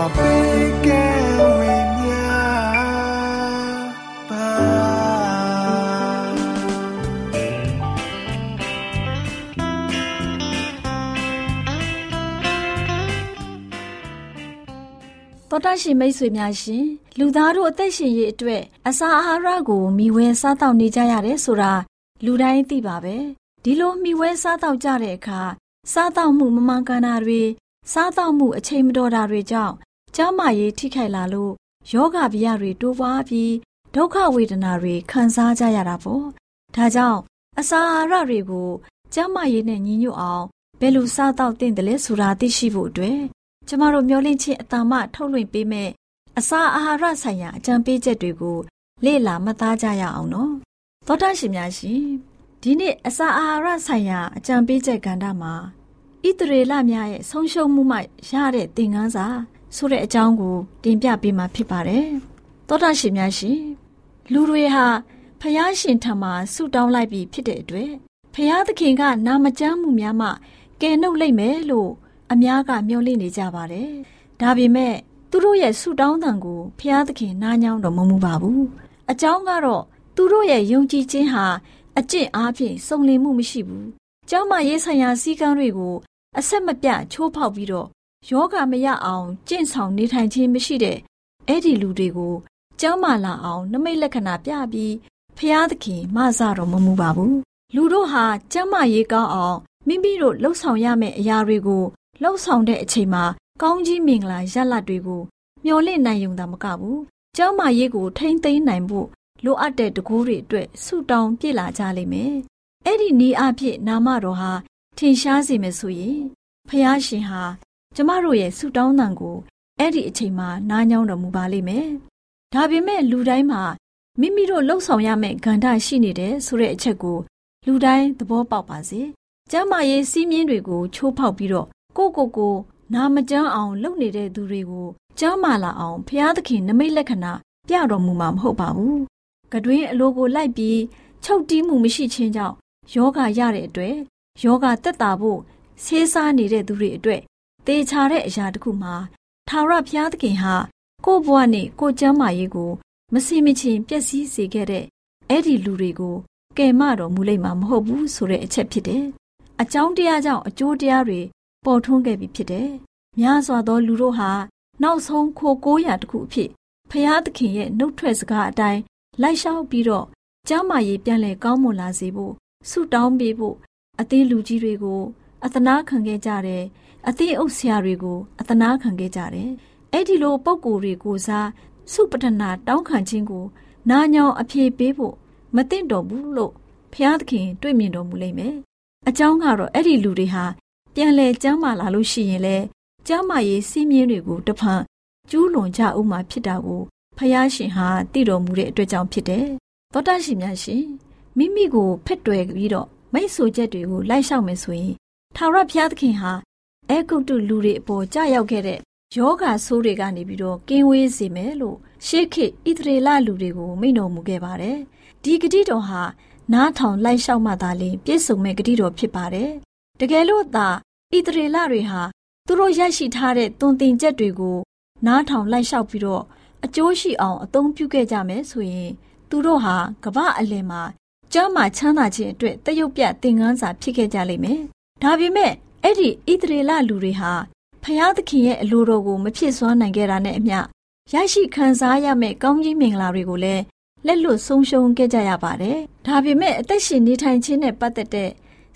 တော်တရှိမိတ်ဆွေများရှင်လူသားတို့အသက်ရှင်ရေးအတွက်အစာအာဟာရကိုမျှဝဲစားတောက်နေကြရတယ်ဆိုတာလူတိုင်းသိပါပဲဒီလိုမျှဝဲစားတောက်ကြတဲ့အခါစားတောက်မှုမမှန်ကန်တာတွေစားတောက်မှုအချိန်မတော်တာတွေကြောင့် ကျန်းမာရေးထိခိုက်လာလို့ယောဂဗျာတွေတိုးပွားပြီးဒုက္ခဝေဒနာတွေခံစားကြရတာပေါ့ဒါကြောင့်အစာအာဟာရတွေကိုကျန်းမာရေးနဲ့ညီညွတ်အောင်ဘယ်လိုစားတောက်သင့်တယ်လဲဆိုတာသိရှိဖို့အတွက်ကျမတို့မျှဝင့်ခြင်းအတ္တမထုတ်လွှင့်ပေးမဲ့အစာအာဟာရဆိုင်ရာအကြံပေးချက်တွေကိုလေ့လာမှတ်သားကြရအောင်နော်သောတာရှင်များရှင်ဒီနေ့အစာအာဟာရဆိုင်ရာအကြံပေးချက်ကဏ္ဍမှာဣတရေလများရဲ့ဆုံးရှုံးမှုမှရတဲ့သင်ခန်းစာ ဆိုတဲ့အကြောင်းကိုတင်ပြပေးမှာဖြစ်ပါတယ်သောတာရှင်များရှင်လူတွေဟာဖျားရှင်ထံမှာဆုတောင်းလိုက်ပြီးဖြစ်တဲ့အတွက်ဖျားသခင်ကနာမကျမ်းမှုများမှကယ်နှုတ်လိုက်မယ်လို့အများကမျှော်လင့်နေကြပါတယ်။ဒါပေမဲ့သူတို့ရဲ့ဆုတောင်းတန်ကိုဖျားသခင်နားညောင်းတော်မမူပါဘူး။အကြောင်းကတော့သူတို့ရဲ့ယုံကြည်ခြင်းဟာအကျင့်အားဖြင့်စုံလင်မှုမရှိဘူး။ကျောင်းမရေးဆိုင်ရာစည်းကမ်းတွေကိုအဆက်မပြတ်ချိုးဖောက်ပြီးတော့ ယောဂမရအောင်ကျင့်ဆောင်နေထိုင်ခြင်းမရှိတဲ့အဲ့ဒီလူတွေကိုကျောင်းမလာအောင်နမိတ်လက္ခဏာပြပြီးဖျားသခင်မဆတော်မမူပါဘူး။လူတို့ဟာကျမ်းမာရေးကောင်းအောင်မိမိတို့လှုပ်ဆောင်ရမယ့်အရာတွေကိုလှုပ်ဆောင်တဲ့အချိန်မှာကောင်းကြီးမင်္ဂလာရလတ်တွေကိုမျှော်လင့်နိုင်ုံသာမကဘူး။ကျောင်းမာရေးကိုထိမ့်သိမ်းနိုင်ဖို့လိုအပ်တဲ့တကူးတွေအတွက်ဆုတောင်းပြစ်လာကြလိမ့်မယ်။အဲ့ဒီနီးအဖြစ်နာမတော်ဟာထင်ရှားစေမယ်ဆိုရင်ဖះရှင်ဟာ ကျမတို့ရဲ့ဆုတောင်းတန်ကိုအဲ့ဒီအချိန်မှာနားညောင်းတော်မူပါလိမ့်မယ်။ဒါပေမဲ့လူတိုင်းမှာမိမိတို့လှုပ်ဆောင်ရမယ့်ကဏ္ဍရှိနေတယ်ဆိုတဲ့အချက်ကိုလူတိုင်းသဘောပေါက်ပါစေ။ကျမ်းမာရေးစည်းမျဉ်းတွေကိုချိုးဖောက်ပြီးတော့ကိုကိုကိုနာမကျန်းအောင်လုပ်နေတဲ့သူတွေကိုကျမ်းမာလာအောင်ဖျားသခင်နမိတ်လက္ခဏာပြတော်မူမှာမဟုတ်ပါဘူး။ကတွင်အလိုကိုလိုက်ပြီးချုပ်တီးမှုမရှိခြင်းကြောင့်ယောဂရတဲ့အတွက်ယောဂတက်တာဖို့ဆေးစားနေတဲ့သူတွေအတွက် သေချာတဲ့အရာတစ်ခုမှာထာဝရဘုရားသခင်ဟာကိုယ့်ဘဝနဲ့ကိုယ်ကျမ်းမာရေးကို မစီမချင်းပျက်စီးစေခဲ့တဲ့အဲ့ဒီလူတွေကိုကယ်မတော်မူလိမ့်မှာမဟုတ်ဘူးဆိုတဲ့အချက်ဖြစ်တယ်။အကြောင်းတရားကြောင့်အကျိုးတရားတွေပေါ်ထွန်းခဲ့ပြီဖြစ်တယ်။များစွာသောလူတို့ဟာနောက်ဆုံးခိုကိုးရာတစ်ခုအဖြစ်ဖျားသခင်ရဲ့နှုတ်ထွက်စကားအတိုင်းလိုက်လျှောက်ပြီးတော့ကျမ်းမာရေးပြန်လည်ကောင်းမွန်လာစေဖို့ဆုတောင်းပေးဖို့အသင်းလူကြီးတွေကို အသနာခံခဲ့ကြတယ် အသင်းအုပ်ဆရာတွေကိုအသနာခံခဲ့ကြတယ်အဲ့ဒီလိုပုံကိုယ်တွေကိုစားစုပတနာတောင်းခံခြင်းကို နာညောင်အဖြေပေးဖို့မသင့်တော်ဘူးလို့ဖျားသခင် တွေ့မြင်တော်မူလိမ့်မယ်အကြောင်းကတော့အဲ့ဒီလူတွေဟာပြန်လဲကျမ်းမာလာလို့ရှိရင်လဲကျမ်းမာရေးစီးမြင်တွေကိုတဖန်ကျူးလွန်ကြဦးမှာဖြစ်တာကိုဖယားရှင်ဟာသိတော်မူတဲ့အတွက်ကြောင့်ဖြစ်တယ်။သောတာရှင်များရှင်မိမိကိုဖက်တွယ်ပြီးတော့မိတ်ဆွေချက်တွေကိုလိုက်လျှောက်မယ်ဆိုရင်ထာဝရဘုရားသခင်ဟာ အဲဂုတ်တုလူတွေအပေါ်ကြာရောက်ခဲ့တဲ့ယောဂဆိုးတွေကနေပြီးတော့ကင်းဝေးစေမယ်လို့ရှေးခေတ်ဣသရေလလူတွေကိုမိန့်တော်မူခဲ့ပါတယ်။ဒီဂတိတော်ဟာနားထောင်လိုက်လျှောက်မှသာလျှင်ပြည့်စုံမဲ့ဂတိတော်ဖြစ်ပါတယ်။တကယ်လို့သာဣသရေလတွေဟာသူတို့ရရှိထားတဲ့သွန်သင်ချက်တွေကိုနားထောင်လိုက်လျှောက်ပြီးတော့အကျိုးရှိအောင်အသုံးပြုခဲ့ကြမယ်ဆိုရင်သူတို့ဟာကမ္ဘာအလယ်မှာကျမ်းမာချမ်းသာခြင်းအတွက်တရုပ်ပြသင်ခန်းစာဖြစ်ခဲ့ကြလိမ့်မယ်။ဒါပေမဲ့ အဲ့ဒီဣသရေလလူတွေဟာဖျားသခင်ရဲ့အလိုတော်ကိုမဖြစ်စွမ်းနိုင်ခဲ့တာနဲ့အမျှရရှိခံစားရမယ့်ကောင်းကြီးမင်္ဂလာတွေကိုလည်းလက်လွတ်ဆုံးရှုံးခဲ့ကြရပါတယ်။ဒါပေမဲ့အသက်ရှင်နေထိုင်ခြင်းနဲ့ပတ်သက်တဲ့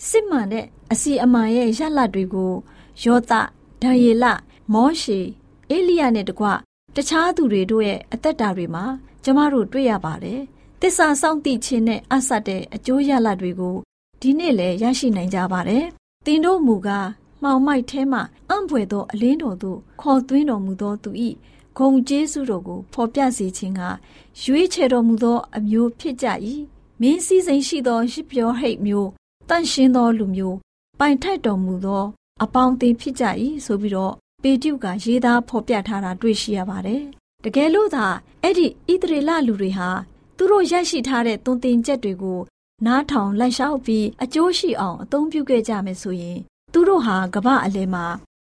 စစ်မှန်တဲ့အစီအမံရဲ့ရလဒ်တွေကိုယောသဒံယေလမောရှေအေလိယနဲ့တကွတခြားသူတွေတို့ရဲ့အသက်တာတွေမှာကျမတို့တွေ့ရပါတယ်။တစ္ဆာစောင့်တိခြင်းနဲ့အဆက်တဲ့အကျိုးရလဒ်တွေကိုဒီနေ့လည်းရရှိနိုင်ကြပါတယ်။ သင်တို့မူကားမှောင်မိုက်ထဲမှအံ့ဖွယ်သောအလင်းတော်သို့ခေါ်သွင်းတော်မူသောသူ၏ဂုံကျေးဇူးတော်ကိုဖော်ပြစေခြင်းကရွေးချယ်တော်မူသောအမျိုးဖြစ်ကြ၏မင်းစည်းစိမ်ရှိသောရစ်ပြောဟိတ်မျိုးတန့်ရှင်းသောလူမျိုးပိုင်ထိုက်တော်မူသော အပေါင်းအသင်းဖြစ်ကြ၏ဆိုပြီးတော့ပေတျုကရေးသားဖော်ပြထားတာတွေ့ရှိရပါတယ်တကယ်လို့သာအဲ့ဒီဣသရေလလူတွေဟာသူတို့ရရှိထားတဲ့သွန်သင်ချက်တွေကို နားထောင်လိုက်လျှောက်ပြီးအကျိုးရှိအောင်အသုံးပြုခဲ့ကြမယ်ဆိုရင် သူတို့ဟာကမ္ဘာအလယ်မှာ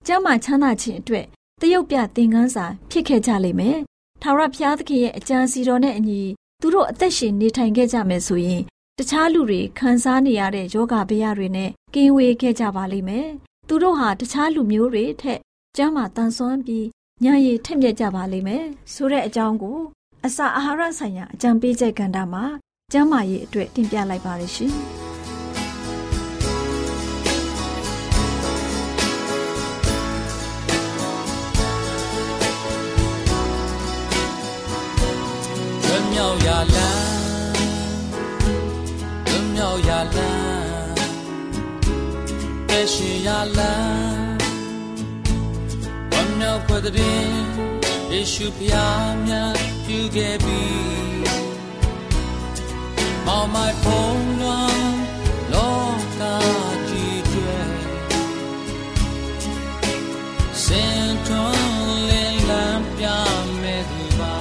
ကျမ်းမာချမ်းသာခြင်းအတွက်တရုတ်ပြသင်ခန်းစာဖြစ်ခဲ့ကြလိမ့်မယ်။ထာဝရဘုရားသခင်ရဲ့အကြံစီတော်နဲ့အညီသူတို့အသက်ရှင်နေထိုင်ခဲ့ကြမယ်ဆိုရင်တခြားလူတွေခံစားနေရတဲ့ယောဂဗျာတွေနဲ့ကင်းဝေးခဲ့ကြပါလိမ့်မယ်။သူတို့ဟာတခြားလူမျိုးတွေထက်ကျမ်းမာတန်ဆွမ်းပြီးညာရည်ထက်မြက်ကြပါလိမ့်မယ်ဆိုတဲ့အကြောင်းကိုအစာအာဟာရဆိုင်ရာအကြံပေးချက်ကဏ္ဍမှာ ကျမ်းမာရေးအတွက်တင်ပြလိုက်ပါရရှင်။မြောက်ရာလမ်းလွမြောက်ရာလမ်းတရှိရာလမ်းဝမ်းမြောက်ဖွယ်တဲ့ယေရှုဖျားမြတ်ပြုခဲ့ပြီ မောင်မိုက်ဖုံးလွန်လောကကြီးကျွဲစင်ထွန်းလင်းလန်းပြမဲ့သူပါ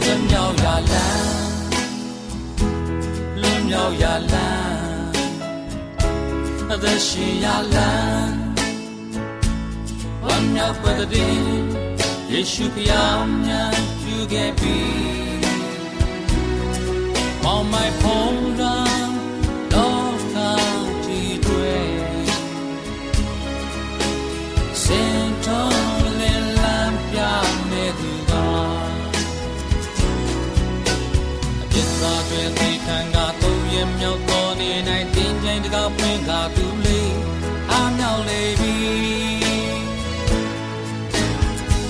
လွန်မြောက်ရာလမ်းလွန်မြောက်ရာလမ်းအသက်ရှင်ရာလမ်းဝမ်းမြောက်ပတ်တဲ့ယေရှုဖျားမြတ်ပြုခဲ့ပြီ မောင်မိုက်ဖုံးရန်လောကကြီးတွေစင်တော်လင်းလန်းပြမဲ့သူကအပြစ်သားတွေဒီခံကတော့ရဲ့မြောက်တော်နေနိုင်တင်းကျိန်တကောက်ပွင့်ကသူလေးအားမြောက်လေပြီ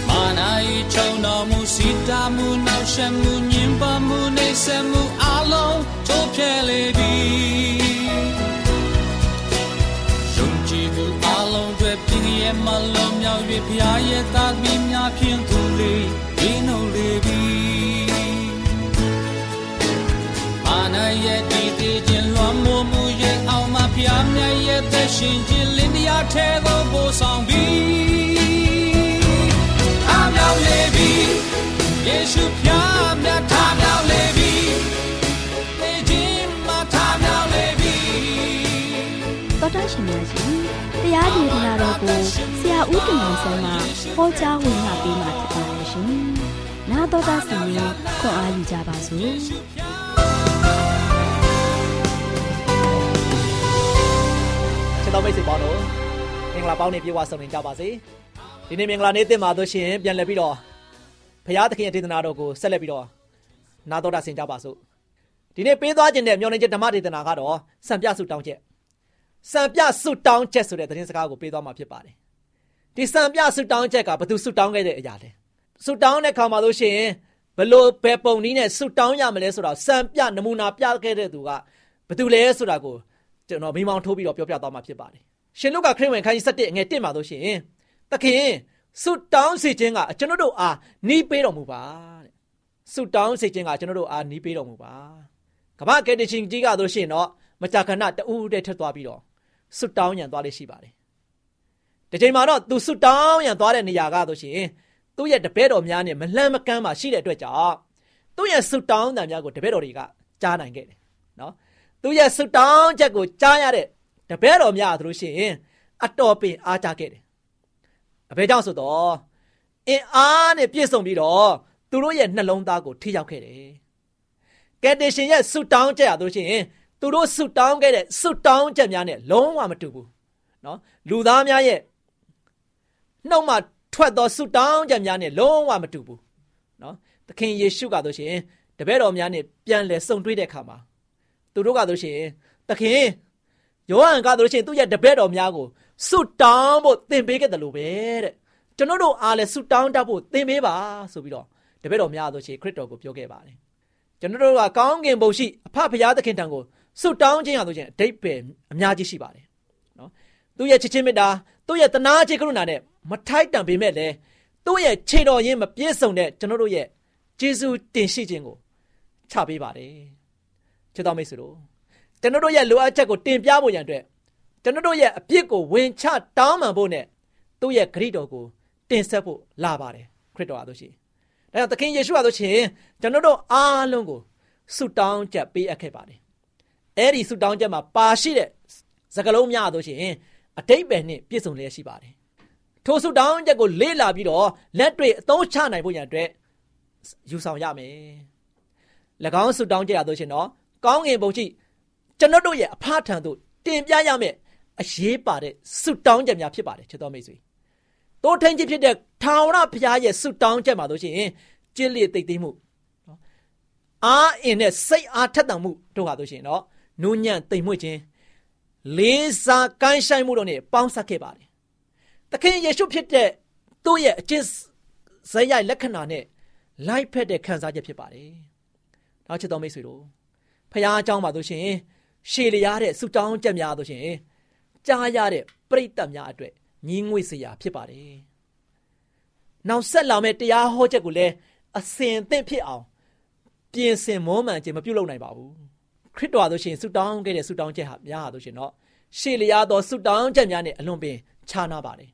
မာနာဤချုံတော်မူစီတာမူနောက်ရှက်မှုညင်ပါမှုနေဆက်မှုအ လုံးချိုးဖြဲလေပြီယုံကြည်မှုအလုံးတွေပြင်းရဲ့မလုံးမြောက်၍ဖျားရဲ့သားသမီးများဖြင့်သူလေးဒီနှုတ်လေပြီမာနာရဲ့ဒီတည်ခြင်းလွန်မိုးမှုရဲ့အောင်မဖျားမြတ်ရဲ့သက်ရှင်ခြင်းလင်းတရားထဲသို့ပို့ဆောင်ပြီးအမြောက်လေပြီယေရှု တော်တော်ရှင်များရှင်တရားဒေသနာတော်ကိုဆရာဦးတင်မောင်ဆန်းမှဟောကြားဝင်လာပေးมาဖြစ်ပါတယ်ရှင်။နာတော်သားစီရင်ခွန်အားယူကြပါစို့ချစ်တော်မိတ်ဆွေပေါင်းတို့မင်္ဂလာပေါင်းနဲ့ပြေဝဆုံနေကြပါစေဒီနေ့မင်္ဂလာနေ့တင်ပါလို့ရှိရင်ပြန်လည်ပြီးတော့ဘုရားသခင်ရဲ့ဒေသနာတော်ကိုဆက်လက်ပြီးတော့နာတော်တာဆင်ကြပါစို့ဒီနေ့ပေးသွားခြင်းတဲ့မျောလင်းချက်ဓမ္မဒေသနာကတော့စံပြဆုတောင်းချက် စံပြဆုတောင်းချက်ဆိုတဲ့သတင်းစကားကိုပေးသွားမှာဖြစ်ပါတယ်ဒီစံပြဆုတောင်းချက်ကဘသူဆုတောင်းခဲ့တဲ့အရာလဲဆုတောင်းတဲ့ခါမှာလို့ရှိရင်ဘလို့ဘယ်ပုံနည်းနဲ့ဆုတောင်းရမလဲဆိုတော့စံပြနမူနာပြခဲ့တဲ့သူကဘသူလဲဆိုတာကိုကျွန်တော်မိမောင်းထိုးပြီးတော့ပြောပြသွားမှာဖြစ်ပါတယ်ရှင်လုကခရစ်ဝင်ခန်းကြီး7ငယ်1မှာလို့ရှိရင်သခင်ဆုတောင်းစေခြင်းကကျွန်တော်တို့အားနီးပေးတော်မူပါတဲ့ဆုတောင်းစေခြင်းကကျွန်တော်တို့အားနီးပေးတော်မူပါကမ္ဘာကယ်တင်ရှင်ကြီးကဆိုရှင်တော့မကြာခဏတူးတဲ့ထက်သွားပြီးတော့ ဆုတောင်းညံသွားလေးရှိပါတယ်ဒီချိန်မှာတော့သူဆွတောင်းရန်သွားတဲ့နေရာကဆိုရှင်သူ့ရဲ့တပည့်တော်များနဲ့မလှမ်းမကမ်းမှရှိတဲ့အတွက်ကြောင့်သူ့ရဲ့ဆွတောင်းတန်များကိုတပည့်တော်တွေကကြားနိုင်ခဲ့တယ်နော်သူ့ရဲ့ဆွတောင်းချက်ကိုကြားရတဲ့တပည့်တော်များဆိုလို့ရှိရင်အတော်ပင်အားကြခဲ့တယ်အဖေကြောင့်ဆိုတော့အင်အားနဲ့ပြည့်စုံပြီးတော့သူတို့ရဲ့နှလုံးသားကိုထိရောက်ခဲ့တယ်ကယ်တင်ရှင်ရဲ့ဆွတောင်းချက်ရဆိုလို့ရှိရင် သူတို့ဆွတောင်းခဲ့တဲ့ဆွတောင်းချက်များနဲ့လုံးဝမတူဘူးနော်လူသားများရဲ့နှုတ်မှထွက်သောဆုတောင်းချက်များနဲ့လုံးဝမတူဘူးနော်သခင်ယေရှုကဆိုရှင်တပည့်တော်များနဲ့ပြန်လဲဆုံတွေ့တဲ့အခါမှာသူတို့ကဆိုရှင်သခင်ယောဟန်ကဆိုရှင်သူ့ရဲ့တပည့်တော်များကိုဆုတောင်းဖို့သင်ပေးခဲ့တယ်လို့ပဲတဲ့ကျွန်တော်တို့အားလည်းဆုတောင်းတတ်ဖို့သင်ပေးပါဆိုပြီးတော့တပည့်တော်များဆိုရှင်ခရစ်တော်ကိုပြောခဲ့ပါတယ်ကျွန်တော်တို့ကကောင်းကင်ဘုံရှိအဖဖရာသခင်ထံကို ဆုတောင်းခြင်းရဆိုရှင်အတိတ်ပဲအများကြီးရှိပါတယ်နော်သူ့ရဲ့ချစ်ချင်းမေတ္တာသူ့ရဲ့တနာခြင်းကရုဏာနဲ့မထိုက်တန်ပေမဲ့လည်းသူ့ရဲ့ခြေတော်ရင်းမပြည့်စုံတဲ့ကျွန်တော်တို့ရဲ့ဂျေဇုတင်ရှိခြင်းကိုချပေးပါတယ်ချစ်တော်မိတ်ဆွေတို့ကျွန်တော်တို့ရဲ့လိုအပ်ချက်ကိုတင်ပြဖို့ရန်အတွက်ကျွန်တော်တို့ရဲ့အပြစ်ကိုဝင်ချတောင်းပန်ဖို့နဲ့သူ့ရဲ့ဂရိတော်ကိုတင်ဆက်ဖို့လာပါတယ်ခရစ်တော်အားလို့ရှိရင်ဒါကြောင့်သခင်ယေရှုအားလို့ရှိရင်ကျွန်တော်တို့အားလုံးကိုဆုတောင်းချက်ပေးအပ်ခဲ့ပါတယ် အဲ့ဒီဆုတောင်းချက်မှာပါရှိတဲ့စကားလုံးများအားလို့ရှိရင်အတိတ်ပဲနဲ့ပြည့်စုံလျက်ရှိပါတယ်ထိုဆုတောင်းချက်ကိုလေ့လာပြီးတော့လက်တွေ့အသုံးချနိုင်ဖို့ရန်အတွက်ယူဆောင်ရမယ်၎င်းဆုတောင်းချက်ရတော့ရှင်တော့ကောင်းငင်ပုံရှိကျွန်တော်တို့ရဲ့အဖထံသို့တင်ပြရမယ်အရေးပါတဲ့ဆုတောင်းချက်များဖြစ်ပါတယ်ချစ်တော်မိတ်ဆွေတိုးထင်းခြင်းဖြစ်တဲ့ထာဝရဘုရားရဲ့ဆုတောင်းချက်မှာတို့ရှင်ကြည်လျသိသိမှုနော်အားအင်နဲ့စိတ်အားထက်သန်မှုတို့ဟာတို့ရှင်နော် နူးညံ့သိမ်မွေ့ခြင်းလေးစားကိုင်းဆိုင်မှုတို့နဲ့ပေါင်းစပ်ခဲ့ပါတယ်သခင်ယေရှုဖြစ်တဲ့သူ့ရဲ့အကျင့်ဇယိုက်လက္ခဏာနဲ့လိုက်ဖက်တဲ့ခံစားချက်ဖြစ်ပါတယ်။နောက်ချစ်တော်မိတ်ဆွေတို့ဖခင်အကြောင်းပါလို့ရှင်ရှေလျားတဲ့ဆုတောင်းချက်များလို့ရှင်ကြားရတဲ့ပြိတ္တများအတွက်ညီးငွေ့စရာဖြစ်ပါတယ်။နောက်ဆက်လာမယ့်တရားဟောချက်ကိုလည်းအစင်သင့်ဖြစ်အောင်ပြင်ဆင်မောမှန်ခြင်းမပြုလုပ်နိုင်ပါဘူး။ ခရစ်တော်ဆိုရှင်ဆုတောင်းခဲ့တဲ့ဆုတောင်းချက်ဟာများဟာဆိုရှင်တော့ရှေလျားသောဆုတောင်းချက်များနဲ့အလွန်ပင်ခြားနာပါတယ်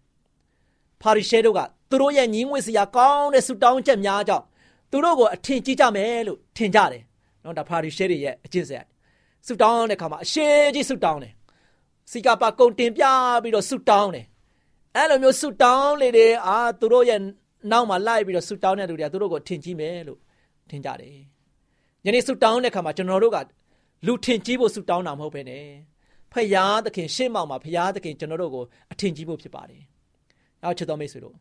။ဖာရိရှဲတို့ကသူတို့ရဲ့ညီးငွေ့စရာကောင်းတဲ့ဆုတောင်းချက်များကြောင့်သူတို့ကိုအထင်ကြီးကြမယ်လို့ထင်ကြတယ်။နော်ဒါဖာရိရှဲတွေရဲ့အကျင့်စရိုက်ဆုတောင်းတဲ့အခါမှာအရှိကြီးဆုတောင်းတယ်။စီကပါကုံတင်ပြပြီးတော့ဆုတောင်းတယ်။အဲ့လိုမျိုးဆုတောင်းလေတယ်အာသူတို့ရဲ့နောက်မှာလိုက်ပြီးတော့ဆုတောင်းတဲ့လူတွေကသူတို့ကိုထင်ကြီးမယ်လို့ထင်ကြတယ်။ယနေ့ဆုတောင်းတဲ့အခါမှာကျွန်တော်တို့က လူထင်ကြီးဖို့ဆုတောင်းတာမဟုတ်ဘဲနဲ့ဖယားသခင်ရှေ့မှောက်မှာဖယားသခင်ကျွန်တော်တို့ကိုအထင်ကြီးဖို့ဖြစ်ပါတယ်။နောက်ချစ်တော်မိတ်ဆွေတို့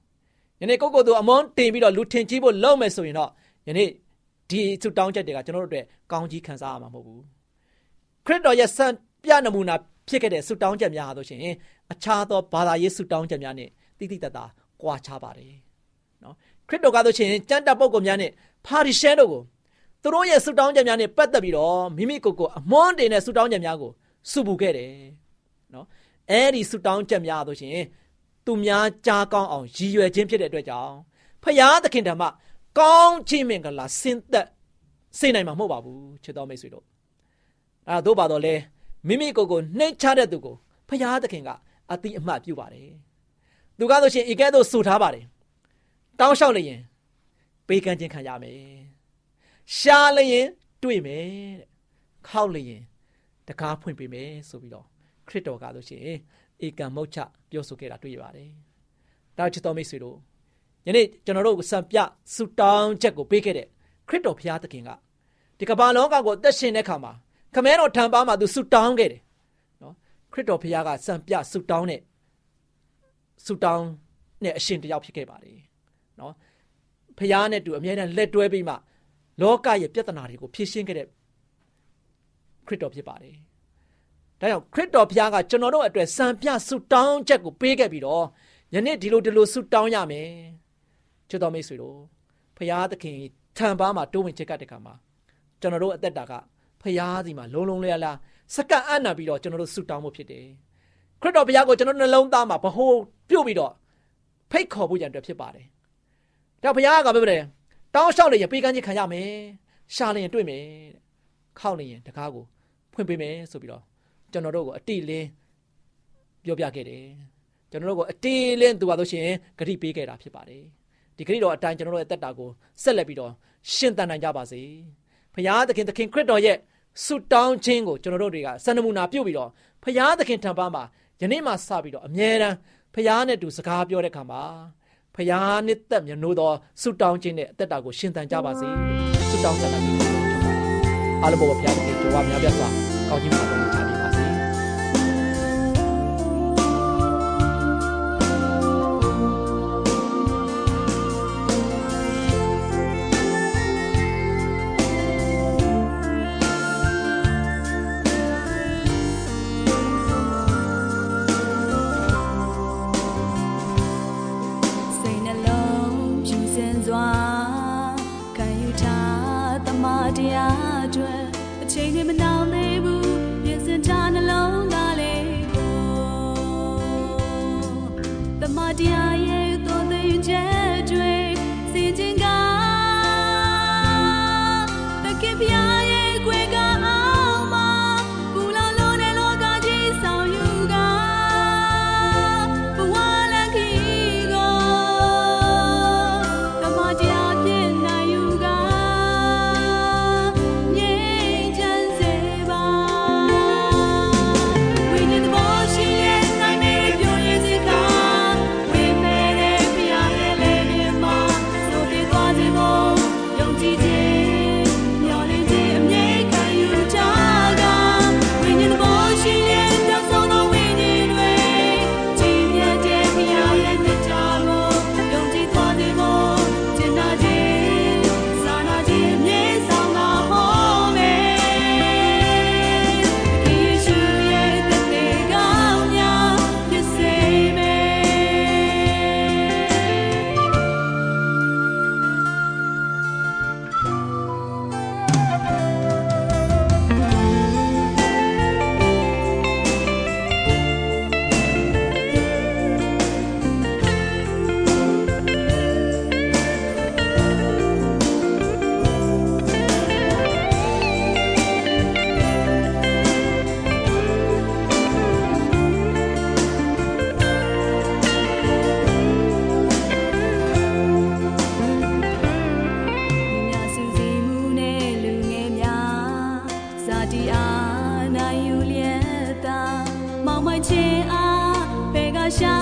ယနေ့ကိုကိုသူအမွန်းတင်ပြီးတော့လူထင်ကြီးဖို့လုပ်မယ်ဆိုရင်တော့ယနေ့ဒီဆုတောင်းချက်တွေကကျွန်တော်တို့အတွက်ကောင်းကြီးခံစားရမှာမဟုတ်ဘူး။ခရစ်တော်ရဲ့စံပြနမူနာဖြစ်ခဲ့တဲ့ဆုတောင်းချက်များဟာဆိုရှင်အခြားသောဘာသာရေးဆုတောင်းချက်များနဲ့တိတိတတ်တာကွာခြားပါတယ်။နော်ခရစ်တော်ကဆိုရှင်ကျမ်းတပ်ပုဂ္ဂိုလ်များနဲ့ဖာရိရှဲတို့ကို သူတို့ရဲ့ဆုတောင်းချက်များနဲ့ပတ်သက်ပြီးတော့မိမိကိုယ်ကိုအမွန်းတင်တဲ့ဆုတောင်းချက်များကိုစုပူခဲ့တယ်နော်အဲ့ဒီဆုတောင်းချက်များဆိုရှင်သူများကြားကောင်းအောင်ရည်ရွယ်ခြင်းဖြစ်တဲ့အတွက်ကြောင့်ဖယားသခင်ဓမ္မကောင်းခြင်းမင်္ဂလာဆင်းသက်စေနိုင်မှာမဟုတ်ပါဘူးချစ်တော်မိတ်ဆွေတို့အဲတို့ပါတော့လေမိမိကိုယ်ကိုနှိမ့်ချတဲ့သူကိုဖယားသခင်ကအတိအမှတ်ပြုပါတယ်သူကဆိုရှင်ဤကဲ့သို့ဆိုထားပါတယ်တောင်းလျှောက်လျင်ပေးကမ်းခြင်းခံရမယ် ရှားလျင်တွေ့မယ်တဲ့ခောက်လျင်တကားဖွင့်ပေးမယ်ဆိုပြီးတော့ခရစ်တော်ကဆိုရှင်ဧကံမုတ်ချပြောဆိုခဲ့တာတွေ့ရပါတယ်။ဒါချစ်တော်မိတ်ဆွေတို့ယနေ့ကျွန်တော်တို့စံပြဆူတောင်းချက်ကိုပေးခဲ့တဲ့ခရစ်တော်ဘုရားသခင်ကဒီကမ္ဘာလောကကိုအသက်ရှင်တဲ့အခါမှာခမဲတော်ထံပါမှာသူဆူတောင်းခဲ့တယ်နော်ခရစ်တော်ဘုရားကစံပြဆူတောင်းတဲ့ဆူတောင်းနဲ့အရှင်တယောက်ဖြစ်ခဲ့ပါတယ်နော်ဘုရားနဲ့တူအမြဲတမ်းလက်တွဲပြီးမှ လောကရဲ့ပြဿနာတွေကိုဖြေရှင်းခဲ့တဲ့ခရစ်တော်ဖြစ်ပါတယ်။ဒါကြောင့်ခရစ်တော်ဘုရားကကျွန်တော်တို့အတွက်စံပြဆုတောင်းချက်ကိုပေးခဲ့ပြီးတော့ယနေ့ဒီလိုဒီလိုဆုတောင်းရမယ်။ချစ်တော်မိတ်ဆွေတို့ဘုရားသခင်ထံပါမှာတိုးဝင်ချက်ကတဲ့ခါမှာကျွန်တော်တို့အသက်တာကဘုရားစီမှာလုံးလုံးလဲလားစက္ကန့်အံ့နာပြီးတော့ကျွန်တော်တို့ဆုတောင်းဖို့ဖြစ်တယ်။ခရစ်တော်ဘုရားကိုကျွန်တော်နှလုံးသားမှာဗဟိုပြုတ်ပြီးတော့ဖိတ်ခေါ်ဖို့ရန်အတွက်ဖြစ်ပါတယ်။ဒါဘုရားကပြောတယ် တောင်းလျှောက်လျင်ပေးကမ်းခြင်းခံရမယ်။ရှာလျင်တွေ့မယ်တဲ့။ခောက်လျင်တကားကိုဖွင့်ပေးမယ်ဆိုပြီးတော့ကျွန်တော်တို့ကိုအတိလင်းပြောပြခဲ့တယ်ကျွန်တော်တို့ကိုအတေးလင်းသူပါလို့ရှိရင်ဂရိပေးခဲ့တာဖြစ်ပါတယ်ဒီဂရိတော်အတိုင်းကျွန်တော်တို့ရဲ့တက်တာကိုဆက်လက်ပြီးတော့ရှင်းတန်နိုင်ကြပါစေဖရာသခင်သခင်ခရစ်တော်ရဲ့ဆုတောင်းခြင်းကိုကျွန်တော်တို့တွေကစံနမူနာပြုတ်ပြီးတော့ဖရာသခင်ထံပါမှာယနေ့မှစပြီးတော့အမြဲတမ်းဖရာနဲ့တူစကားပြောတဲ့ခါမှာ ဖရာနဲ့သက်မြနိုးသောဆုတောင်းခြင်းနဲ့အသက်တာကိုရှင်သန်ကြပါစေဆုတောင်းဆက်တာပြီးတော့အားလုံးပေါ်ဖရာသခင်ကြွားများပြတ်စွာကောင်းကြီးပါတော်ချပေးပါ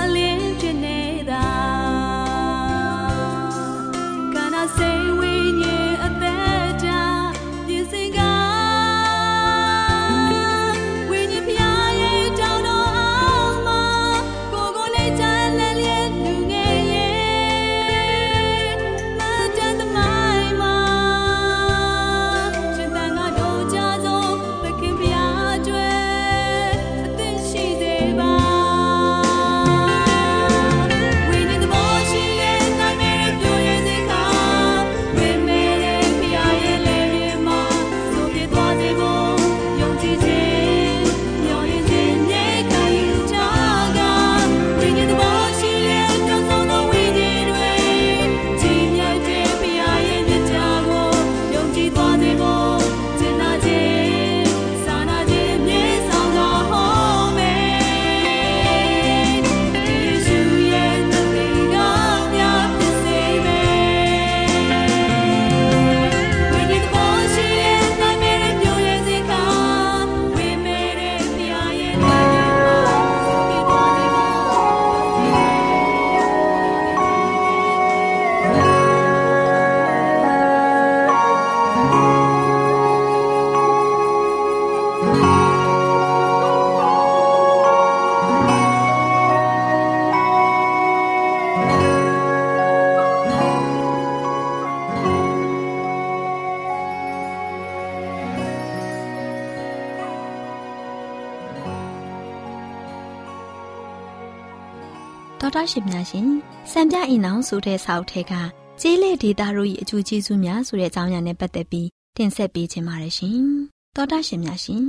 ယ်ကရှာ ရှင်များရှင်စံပြအိမ်အောင်ဆိုတဲ့စာအုပ်ထဲကကျေးလက်ဒေတာတို့ရဲ့အကျိုးကျေးဇူးများဆိုတဲ့အကြောင်းအရာနဲ့ပတ်သက်ပြီးတင်ဆက်ပေးခြင်းပါတယ်ရှင်တော်တာရှင်များရှင်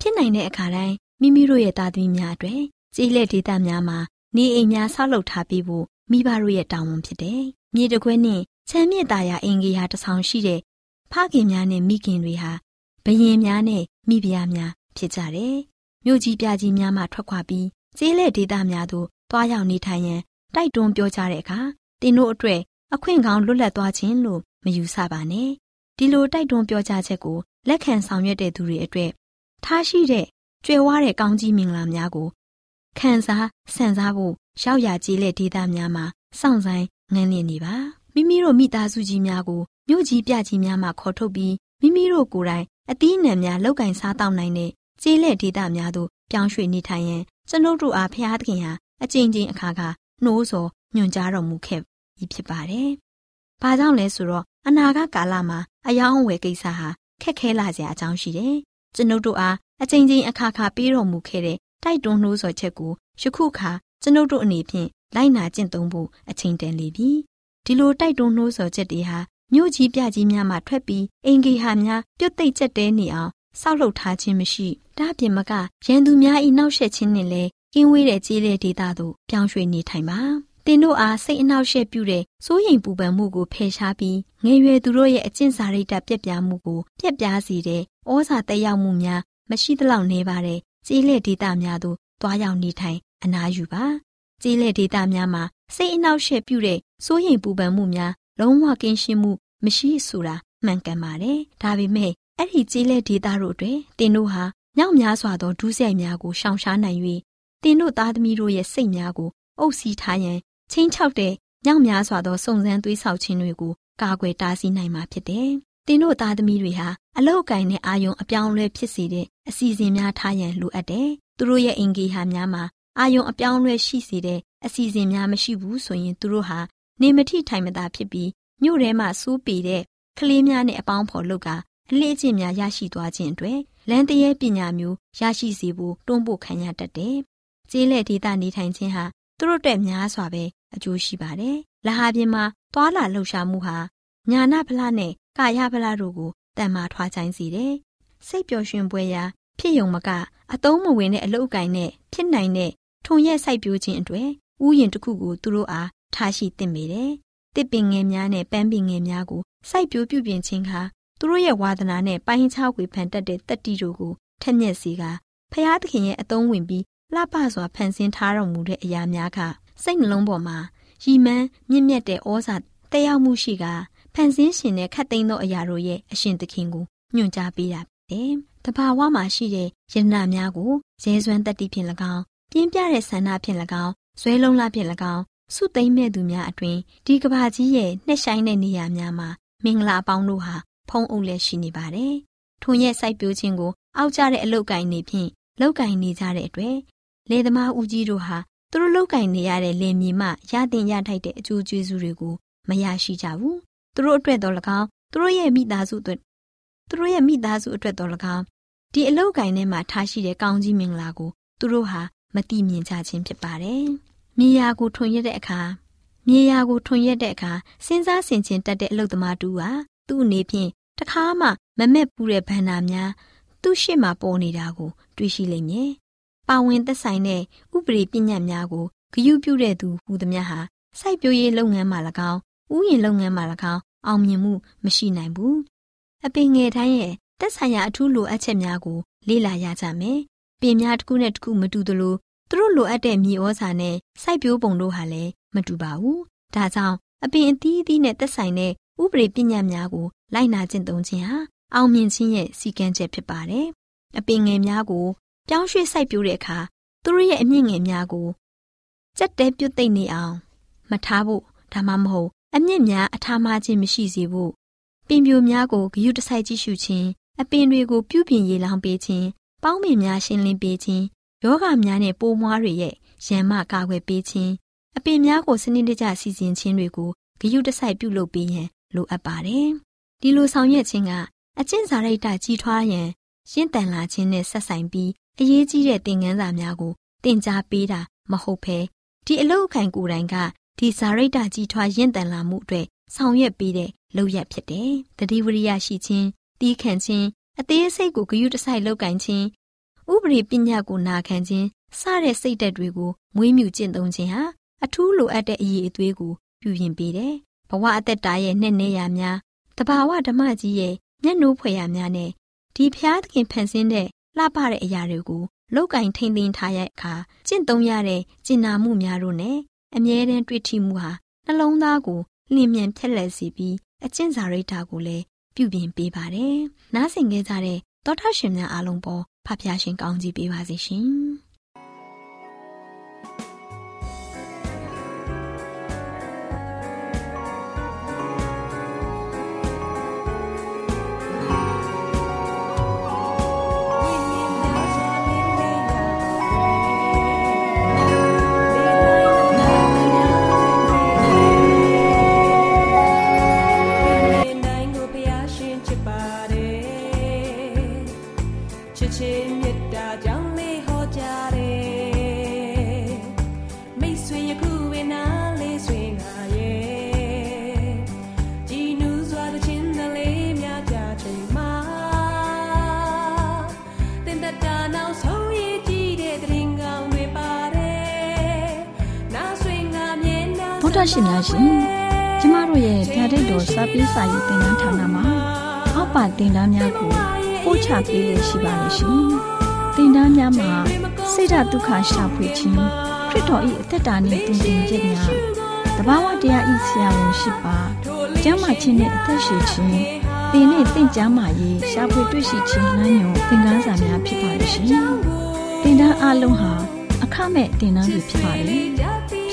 ဖြစ်နိုင်တဲ့အခါတိုင်းမိမိတို့ရဲ့သားသမီးများအတွက်ကျေးလက်ဒေတာများမှာနေအိမ်များဆောက်လုပ်ထားပေးဖို့မိဘတို့ရဲ့တာဝန်ဖြစ်တယ်မြေတခွဲနဲ့ချမ်းမြေ့သားရာအင်ကြီးဟာတဆောင်ရှိတဲ့ဖခင်များနဲ့မိခင်တွေဟာဘယင်များနဲ့မိဖုရားများဖြစ်ကြတယ်မြို့ကြီးပြကြီးများမှထွက်ခွာပြီးကျေးလက်ဒေတာများသို့ သွားရောက်နေထိုင်ရန်တိုက်တွန်းပြောကြတဲ့အခါတင်တို့အတွက်အခွင့်ကောင်းလွတ်လပ်သွားခြင်းလို့မယူဆပါနဲ့ဒီလိုတိုက်တွန်းပြောကြားချက်ကိုလက်ခံဆောင်ရွက်တဲ့သူတွေအတွက်ထားရှိတဲ့ကြွယ်ဝတဲ့ကောင်းကြီးမင်္ဂလာများကိုခံစားဆန်စားဖို့ရောက်ရကြီးလက်ဒေသများမှာစောင့်ဆိုင်ငန်းလျင်နေပါမိမိတို့မိသားစုကြီးများကိုမြို့ကြီးပြကြီးများမှာခေါ်ထုတ်ပြီးမိမိတို့ကိုယ်တိုင်အသီးအနှံများလောက်ကင်စားတောက်နိုင်တဲ့ကျေးလက်ဒေသများသို့ပြောင်းရွှေ့နေထိုင်ရန်ကျွန်ုပ်တို့အားဖျားသခင်ဟာ အကြိမ်ကြိမ်အခါခါနှိုးဆော်ညွှန်ကြားတော်မူခဲ့ပြီးဖြစ်ပါတယ်။ဘာကြောင့်လဲဆိုတော့အနာဂတ်ကာလမှာအယောင်းအဝယ်ကိစ္စဟာခက်ခဲလာစရာအကြောင်းရှိတယ်။ကျွန်ုပ်တို့အားအကြိမ်ကြိမ်အခါခါပေးတော်မူခဲ့တဲ့တိုက်တွန်းနှိုးဆော်ချက်ကိုယခုခါကျွန်ုပ်တို့အနေဖြင့်လိုက်နာကျင့်သုံးဖို့အချိန်တန်လေပြီ။ဒီလိုတိုက်တွန်းနှိုးဆော်ချက်တွေဟာမြို့ကြီးပြကြီးများမှထွက်ပြီးအင်ဂေဟာများပြုတ်သိမ့်ကျက်တဲနေအောင်ဆောက်လုပ်ထားခြင်းမရှိ။ဒါပြင်မကရန်သူများ၏နှောက်ယှက်ခြင်းနဲ့လည်း ကင်းဝေးတဲ့ကြေးတဲ့ဒေသသို့ပြောင်းရွှေ့နေထိုင်ပါ။တင်တို့အားစိတ်အနှောက်ယှက်ပြုတဲ့စိုးရိမ်ပူပန်မှုကိုဖယ်ရှားပြီးငယ်ရွယ်သူတို့ရဲ့အကျင့်စာရိတ္တပြက်ပြားမှုကိုပြက်ပြားစေတဲ့ဩဇာတက်ရောက်မှုများမရှိသလောက်နေပါတဲ့ကြေးလက်ဒေသများသို့တွားရောက်နေထိုင်အနားယူပါ။ကြေးလက်ဒေသများမှာစိတ်အနှောက်ယှက်ပြုတဲ့စိုးရိမ်ပူပန်မှုများလုံးဝကင်းရှင်းမှုမရှိဆိုတာမှန်ကန်ပါတယ်။ဒါပေမဲ့အဲ့ဒီကြေးလက်ဒေသတို့တွင်တင်တို့ဟာမြောက်များစွာသောဒုစရိုက်များကိုရှောင်ရှားနိုင်၍ တင်တို့သားသမီးတို့ရဲ့စိတ်များကိုအုပ်စီးထားရန်ချင်းချောက်တဲ့မြောက်များစွာသောစုံစမ်းသွေးဆောက်ခြင်းတွေကိုကာကွယ်တားဆီးနိုင်မှာဖြစ်တယ်။တင်တို့သားသမီးတွေဟာအလောက်ကိုင်းတဲ့အာယုံအပြောင်းအလဲဖြစ်စေတဲ့အစီအစဉ်များထားရန်လိုအပ်တယ်။သူတို့ရဲ့အင်ဂေဟာများမှာအာယုံအပြောင်းအလဲရှိစေတဲ့အစီအစဉ်များမရှိဘူးဆိုရင်သူတို့ဟာနေမထိထိုင်မသာဖြစ်ပြီးမြို့ထဲမှာစိုးပေတဲ့ကလေးများနဲ့အပေါင်းဖော်လုပ်ကအလေးအကျင့်များရရှိသွားခြင်းအတွက်လမ်းတရဲပညာမျိုးရရှိစေဖို့တွန်းပို့ခံရတတ်တယ်။ ကျေးလက်ဒေသနေထိုင်ခြင်းဟာသူတို့အတွက်များစွာပဲအကျိုးရှိပါတယ်။လဟာပြင်မှာသွာလာလှုပ်ရှားမှုဟာညာနာဖလားနဲ့ကာယဖလားတို့ကိုတန်မာထွားချိုင်းစေတယ်။စိတ်ပျော်ရွှင်ပွဲရာဖြစ်ယုံမကအတုံးမဝင်တဲ့အလုပ်အကင်နဲ့ဖြစ်နိုင်တဲ့ထုံရက်စိုက်ပျိုးခြင်းအတွက်ဥယျင်တစ်ခုကိုသူတို့အားထားရှိသင့်ပေတယ်။တစ်ပင်ငယ်များနဲ့ပန်းပင်ငယ်များကိုစိုက်ပျိုးပြုပြင်ခြင်းဟာသူတို့ရဲ့ဝါသနာနဲ့ပိုင်းခြားဝေဖန်တတ်တဲ့တတ္တိတို့ကိုထက်မြက်စေကဖျားသခင်ရဲ့အသုံးဝင်ပြီး လှပစွာဖန်ဆင်းထားတော်မူတဲ့အရာများကစိတ်နှလုံးပေါ်မှာရီမန်းမြင့်မြတ်တဲ့ဩဇာတက်ရောက်မှုရှိကဖန်ဆင်းရှင်တဲ့ခတ်သိမ်းသောအရာတို့ရဲ့အရှင်သခင်ကိုညွှန်ကြားပေးတာဖြစ်တယ်။တဘာဝမှာရှိတဲ့ယန္နာများကိုရဲစွမ်းတတ္တိဖြင့်၎င်းပြင်းပြတဲ့ဆန္ဒဖြင့်၎င်းဇွဲလုံးလားဖြင့်၎င်းစုသိမ့်မဲ့သူများအတွင်ဒီကဘာကြီးရဲ့နှက်ဆိုင်တဲ့နေရာများမှာမင်္ဂလာအပေါင်းတို့ဟာဖုံးအုပ်လက်ရှိနေပါတယ်။ထုံရဲ့စိုက်ပျိုးခြင်းကိုအောက်ကျတဲ့အလုတ်ကင်နေဖြင့်လုတ်ကင်နေကြတဲ့အတွက် လေသမားဦးကြီးတို့ဟာသူတို့လုတ်ကင်နေရတဲ့လင်မြေမှရတင်ရထိုက်တဲ့အကျိုးကျေးဇူးတွေကိုမရရှိကြဘူး။သူတို့အတွက်တော့၎င်းသူတို့ရဲ့မိသားစုအတွက်သူတို့ရဲ့မိသားစုအတွက်တော့၎င်းဒီအလုတ်ကင်ထဲမှာထားရှိတဲ့ကောင်းကြီးမင်္ဂလာကိုသူတို့ဟာမတိမြင်ကြခြင်းဖြစ်ပါတယ်။မြေယာကိုထွန်ရက်တဲ့အခါမြေယာကိုထွန်ရက်တဲ့အခါစဉ်းစားဆင်ခြင်တတ်တဲ့အလုတ်သမားတူဟာသူ့အနေဖြင့်တခါမှမမက်ပူတဲ့ဘန္နာများသူ့ရှေ့မှာပေါ်နေတာကို တွေ့ရှိလိမ့်မယ်။ ပါဝင်သက်ဆိုင်တဲ့ဥပဒေပညာများကိုဂရုပြုတဲ့သူဟူသမျှဟာစိုက်ပျိုးရေးလုပ်ငန်းမှာ၎င်းဥယျာဉ်လုပ်ငန်းမှာ၎င်းအောင်မြင်မှုမရှိနိုင်ဘူး။အပင်ငယ်တိုင်းရဲ့သက်ဆိုင်ရာအထူးလိုအပ်ချက်များကို လေ့လာရကြမယ်။ပင်များတစ်ခုနဲ့တစ်ခုမတူသလိုသူတို့လိုအပ်တဲ့မြေဩဇာနဲ့စိုက်ပျိုးပုံတို့ဟာလည်းမတူပါဘူး။ဒါကြောင့်အပင်အသီးသီးနဲ့သက်ဆိုင်တဲ့ဥပဒေပညာများကိုလိုက်နာကျင့်သုံးခြင်းဟာအောင်မြင်ခြင်းရဲ့စီကံချက်ဖြစ်ပါတယ်။အပင်ငယ်များကို ပြောင်းရွှေ့စိုက်ပျိုးတဲ့အခါသူတို့ရဲ့အမြင့်ငယ်များကိုကြက်တဲပြုတ်သိမ့်နေအောင် မထားဖို့ဒါမှမဟုတ်အမြင့်များအထားမှခြင်းမရှိစေဖို့ပင်ပြိုများကိုဂယုတစိုက်ကြည့်ရှုခြင်းအပင်တွေကိုပြုပြင်ရေလောင်းပေးခြင်းပေါင်းပင်များရှင်းလင်းပေးခြင်းယောဂများနဲ့ပိုးမွားတွေရဲ့ရန်မကာကွယ်ပေးခြင်းအပင်များကိုစနစ်တကျစီစဉ်ခြင်းတွေကိုဂယုတစိုက်ပြုလုပ်ပေးရန်လိုအပ်ပါတယ်။ဒီလိုဆောင်ရွက်ခြင်းကအကျင့်စာရိတ္တကြီးထွားရန်ရှင်းတန်လာခြင်းနဲ့ဆက်ဆိုင်ပြီး အရေးကြီးတဲ့သင်ခန်းစာများကိုသင်ကြားပေးတာမဟုတ်ဘဲဒီအလုတ်ခိုင်ကိုယ်တိုင်ကဒီစာရိတ္တကြီးထွားရင့်တန်လာမှုအတွက်ဆောင်ရွက်ပေးတဲ့လုပ်ရက်ဖြစ်တယ်။တတိဝရိယရှိခြင်းတီးခံခြင်းအသေးစိတ်ကိုဂရုတစိုက်လောက်ကင်ခြင်းဥပဒေပညာကိုနာခံခြင်းစတဲ့စိတ်ဓာတ်တွေကိုမွေးမြူကျင့်သုံးခြင်းဟာအထူးလိုအပ်တဲ့အရေးအသွေးကိုပြုပြင်ပေးတယ်။ဘဝအသက်တာရဲ့နဲ့နေရများတဘာဝဓမ္မကြီးရဲ့မျက်နှိုးဖွယ်ရများနဲ့ဒီဖျားသခင်ဖန်ဆင်းတဲ့ လှပတဲ့အရာတွေကိုလောက်ကင်ထိန်သိမ်းထားရတဲ့အခါကျင့်သုံးရတဲ့ကျင်နာမှုများတို့နဲ့အမြဲတမ်းတွေ့ထိမှုဟာနှလုံးသားကိုလျင်မြန်ဖြက်လက်စေပြီးအကျင့်စာရိတ္တကိုလည်းပြုပြင်ပေးပါတယ်။နားဆင်ခဲ့ကြတဲ့သောထရှင်များအားလုံးပေါ်ဖဖျားရှင်ကောင်းကြီးပေးပါစေရှင်။။ ဒ္ဓရှင်များရှင်ကျမတို့ရဲ့ဓာတ်တော်စာပေးစာယူသင်တန်းဌာနမှာအောက်ပါသင်တန်းများကိုပို့ချပေးလေရှိပါလိမ့်ရှင်။သင်တန်းများမှာဆိဒ္ဓတုခရှာဖွေခြင်းခရစ်တော်၏အသက်တာနှင့်သင်တင်ခြင်းများတဘာဝတရားဤဆရာဝန်ရှိပါကျမ်းမာခြင်းနှင့်အသက်ရှိခြင်းသင်နှင့်သင်ကြားမှာရေးရှာဖွေတွေ့ရှိခြင်းနှံ့ညွန်သင်ခန်းစာများဖြစ်ပါလိမ့်ရှင်။သင်တန်းအလုံးဟာအခမဲ့သင်တန်းတွေဖြစ်ပါလေ။